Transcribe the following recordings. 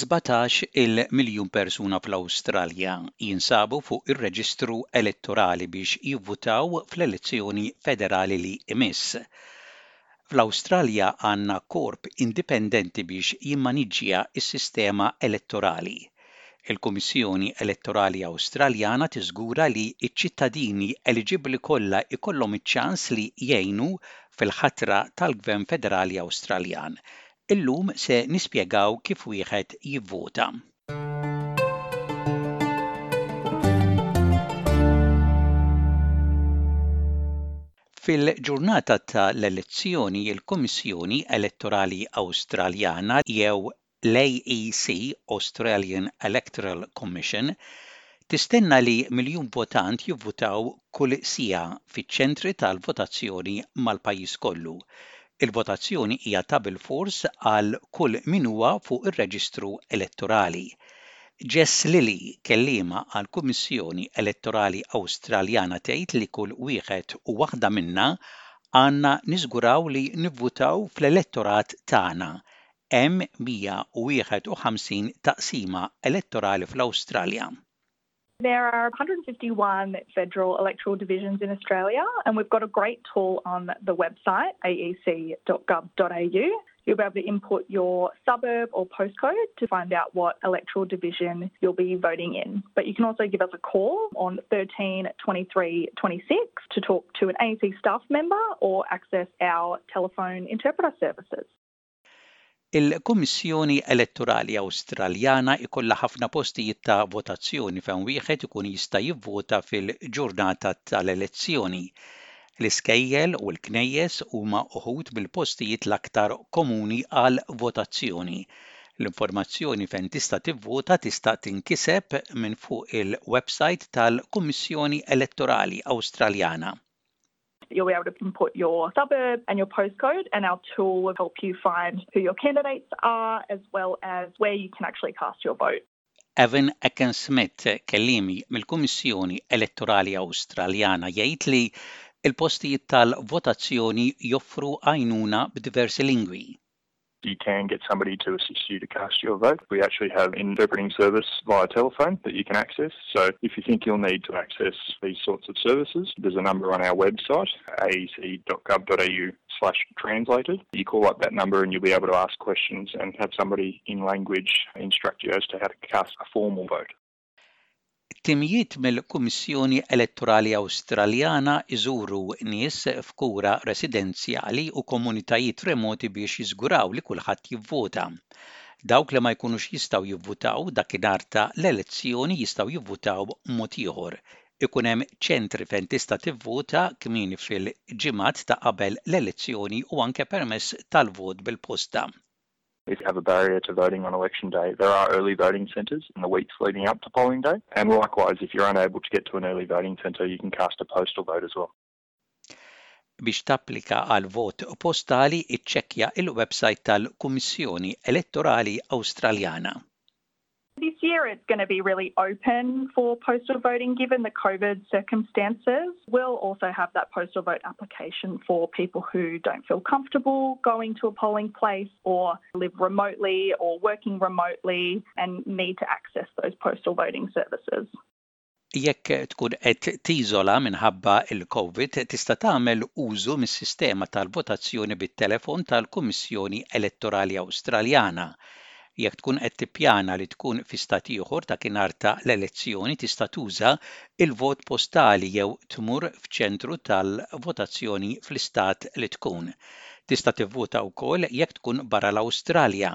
Sbatax il miljun persuna fl-Awstralja jinsabu fuq ir-reġistru elettorali biex jivvutaw fl-elezzjoni federali li jmiss. Fl-Awstralja għandna korp indipendenti biex jimmaniġġja s-sistema elettorali. Il-Kummissjoni Elettorali Awstraljana tiżgura li ċ-ċittadini eliġibbli kollha jkollhom iċ-ċans li jgħinu fil-ħatra tal-Gvern Federali Awstraljan. Illum se nispjegaw kif wieħed jivvota. Fil-ġurnata ta' l-elezzjoni, il-Kummissjoni Elettorali Awstraljana jew l-AEC, Australian Electoral Commission, tistenna li miljun votant jivvutaw kull siegħa fiċ-ċentri tal-votazzjoni mal-pajjiż kollu. Il-votazzjoni hija tabilfors għal kull min huwa fuq ir-reġistru elettorali. Jess Lilly, kelliema għall-Kummissjoni Elettorali Awstraljana tgħid li kull wieħed u waħda minna għandna niżguraw li nivvutaw fl-elettorat tagħna. Hemm 151 taqsima elettorali fl-Awstralja. There are 151 federal electoral divisions in Australia and we've got a great tool on the website aec.gov.au. You'll be able to input your suburb or postcode to find out what electoral division you'll be voting in. But you can also give us a call on 13 23 26 to talk to an AEC staff member or access our telephone interpreter services. Il-Kummissjoni Elettorali Awstraljana jkollha ħafna postijiet ta' votazzjoni fejn wieħed ikun jista' jivvota fil-ġurnata tal-elezzjoni. L-iskejjel u l-knejjes huma uħud mill-postijiet l-aktar komuni għal votazzjoni. L-informazzjoni fejn tista' tivvota tista' tinkiseb minn fuq il-websajt tal-Kummissjoni Elettorali Awstraljana. You'll be able to input your suburb and your postcode and our tool will help you find who your candidates are as well as where you can actually cast your vote. Evan Ackens-Smith, kelliem mill-Kummissjoni Elettorali Awstraljana jgħid li l-postijiet tal-votazzjoni joffru għajnuna b'diversi lingwi. You can get somebody to assist you to cast your vote. We actually have interpreting service via telephone that you can access. So if you think you'll need to access these sorts of services, there's a number on our website, aec.gov.au slash translator. You call up that number and you'll be able to ask questions and have somebody in language instruct you as to how to cast a formal vote. Timijiet mill-Kummissjoni Elettorali Awstraljana jżuru nies f'kura residenzjali u komunitajiet remoti biex jiżguraw li kulħadd jivvota. Dawk li ma jkunux jistgħu jivvutaw dakinhar ta' l-elezzjoni jistgħu jivvutaw mod ieħor, ikun hemm ċentri fejn tista' tivvota kmieni fil-ġimgħat ta' qabel l-elezzjoni u anke permess tal-vot bil-posta. If you have a barrier to voting on election day, there are early voting centres in the weeks leading up to polling day and likewise if you're unable to get to an early voting centre you can cast a postal vote as well. Biex tapplika għal vot postali iċċekkja il-website tal-Kummissjoni Elettorali Awstraljana. This year it's going to be really open for postal voting given the COVID circumstances. We'll also have that postal vote application for people who don't feel comfortable going to a polling place or live remotely or working remotely and need to access those postal voting services. Jekk tkun qed tiżola minħabba l-Covid, tista' tagħmel użu mis-sistema tal-votazzjoni bit-telefon tal-Kummissjoni Elettorali Awstraljana. Jekk tkun qed tippjana li tkun fi Stat ieħor dakinhar ta' l-elezzjoni tista' tuża l-vot postali jew tmur f'ċentru tal-votazzjoni fl-Istat li tkun. Tista' tivvota wkoll jekk tkun barra l-Awstralja.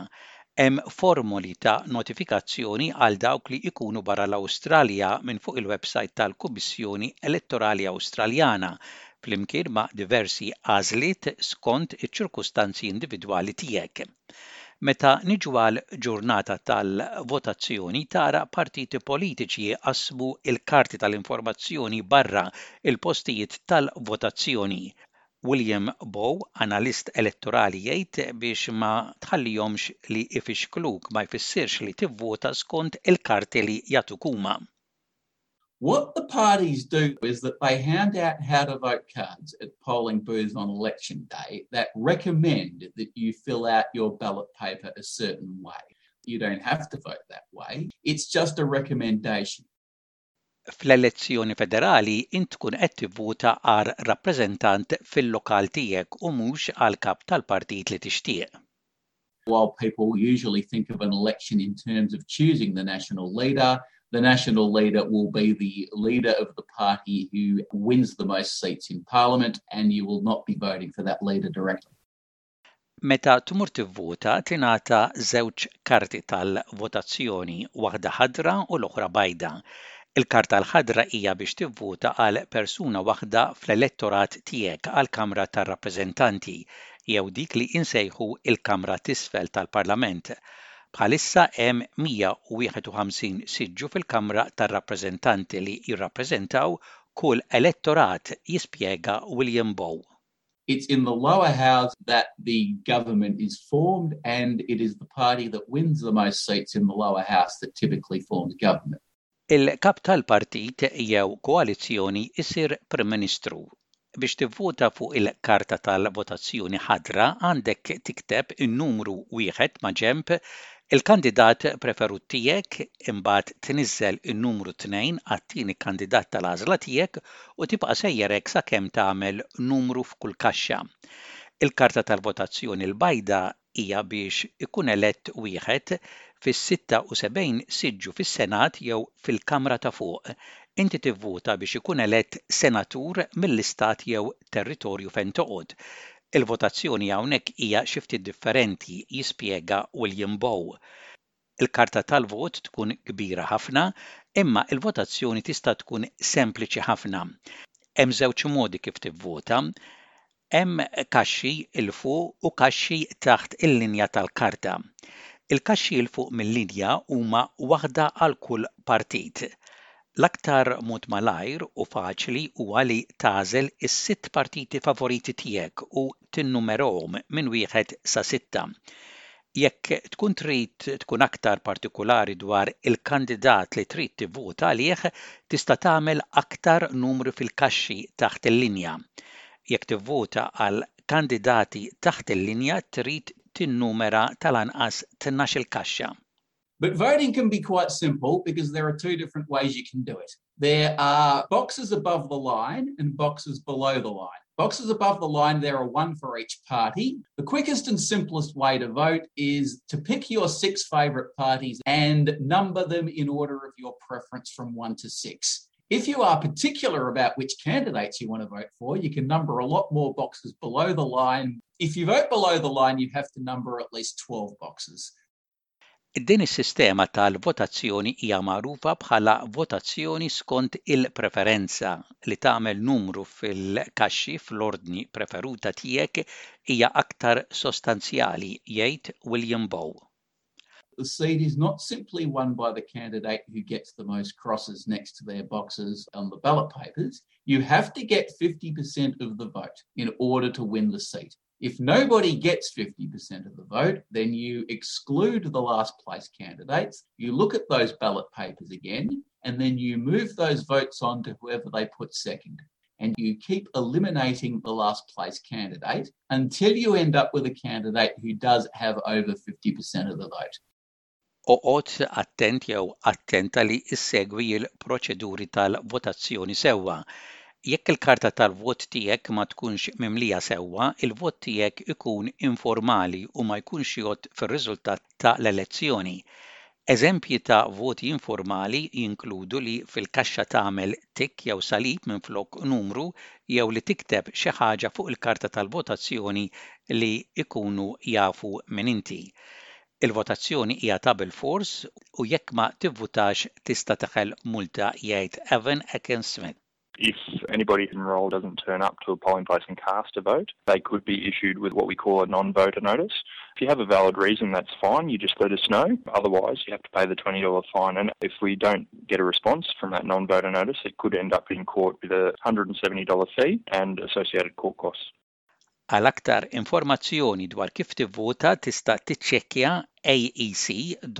Hemm formoli ta' notifikazzjoni għal dawk li jkunu barra l-Awstralja minn fuq il-websajt tal-Kummissjoni Elettorali Awstraljana, flimkien ma' diversi għażliet skont iċ-ċirkustanzi individwali tiegħek. Meta niġu għal ġurnata tal-votazzjoni tara partiti politiċi jqassmu l-karti tal-informazzjoni barra l-postijiet tal-votazzjoni, William Bowe, analist elettorali jgħid biex ma tħallihomx li jfixkluk ma jfissirx li tivvota skont il-karti li jagħtuk huma. What the parties do is that they hand out how to vote cards at polling booths on election day that recommend that you fill out your ballot paper a certain way. You don't have to vote that way, it's just a recommendation. Fl-elezzjoni federali int tkun qed tivvota għar rappreżentant fil-lokal tiegħek u mhux għal kap tal-partit li tixtieq. While people usually think of an election in terms of choosing the national leader, the national leader will be the leader of the party who wins the most seats in parliament and you will not be voting for that leader directly. Meta tmur tivvota tingħata żewġ karti tal-votazzjoni, waħda ħadra u l-oħra bajda. Il-karta l-ħadra hija biex tivvota għal persuna waħda fl-elettorat tiegħek għall-Kamra tar-Rappreżentanti, jew dik li insejħu l-Kamra t'Isfel tal-Parlament. Bħalissa hemm 151 siġġu fil-Kamra tar-Rappreżentanti li jirrappreżentaw kull elettorat, jispjega William Bowe. It's in the lower house that the government is formed and it is the party that wins the most seats in the lower house that typically forms government. Il-kap tal-partit jew koalizzjoni jsir Prim Ministru. Biex tivvota fuq il-karta tal-votazzjoni ħadra għandek tikteb in-numru wieħed maġenb il-kandidat preferut tiegħek, imbagħad tniżżel in-numru tnejn għat-tieni kandidat tal-għażla tiegħek u tibqa' sejjer hekk sakemm tagħmel numru f'kull kaxxa. Il-karta tal-votazzjoni l-bajda hija biex ikun elett wieħed fis-76 siġġu fis-Senat jew fil-Kamra ta' fuq. Inti tivvota biex ikun elett senatur mill-istat jew territorju fejn toqgħod. Il-votazzjoni hawnhekk hija xi ftit differenti, jispjega William Bowe. il-karta tal-vot tkun kbira ħafna, imma l-votazzjoni tista' tkun sempliċi ħafna. Hemm żewġ modi kif tivvota. Hemm kaxxi 'l fuq u kaxxi taħt il-linja tal-karta. Il-kaxxi 'l fuq mil-linja huma waħda għal kull partit. L-aktar mod malajr u faċli huwa li tagħżel is-sitt partiti favoriti tiegħek u tinnumerahom minn wieħed sa sitta. Jekk tkun trid tkun aktar partikulari dwar il-kandidat li trid tivvota għalih, tista' tagħmel aktar numri fil-kaxxi taħt il-linja. Jekk tivvota għal kandidati taħt il-linja trid tinnumera tal-anqas tnax-il kaxxa. But voting can be quite simple because there are two different ways you can do it. There are boxes above the line and boxes below the line. Boxes above the line, there are one for each party. The quickest and simplest way to vote is to pick your six favourite parties and number them in order of your preference from one to six. If you are particular about which candidates you want to vote for, you can number a lot more boxes below the line if you vote below the line, you have to number at least 12 boxes. Din is-sistema tal-votazzjoni hija magħrufa bħala votazzjoni skont il-preferenza, li tagħmel numru fil-kaxxi fl-ordni preferuta tiegħek hija aktar sostanzjali, jgħid William Bowe. The seat is not simply won by the candidate who gets the most crosses next to their boxes on the ballot papers, you have to get 50 per cent of the vote in order to win the seat. If nobody gets 50% of the vote, then you exclude the last place candidates. You look at those ballot papers again, and then you move those votes on to whoever they put second. And you keep eliminating the last place candidate until you end up with a candidate who does have over 50% of the vote. Oqgħod attent jew attenta li ssegwi l-proċeduri tal-votazzjoni sewwa. Jekk il-karta tal-vot tiegħek ma tkunx mimlija sewwa, il-vot tiegħek ikun informali u ma jkunx jgħodd fir-riżultat ta' l-elezzjoni. Eżempji ta' voti informali jinkludu li fil-kaxxa tagħmel tikk jew salib minflok numru jew li tikteb xi ħaġa fuq il-karta tal-votazzjoni li jkunu jafu min inti. Il-votazzjoni hija ta' bil-fors u jekk ma tivvutax tista' teħel multa jgħid Evan Ekin Smith. If anybody enrolled doesn't turn up to a polling place and cast a vote, they could be issued with what we call a non-voter notice. If you have a valid reason, that's fine. You just let us know. Otherwise, you have to pay the $20 fine. And if we don't get a response from that non-voter notice, it could end up in court with a $170 fee and associated court costs. Għal aktar informazzjoni dwar kif tivvota tista' tiċċekkja aec.gov.au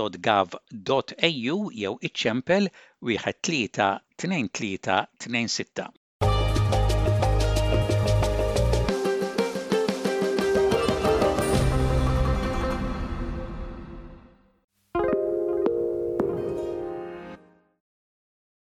jew iċċempel wieħed tlieta tnejn tlieta tnejn sitta.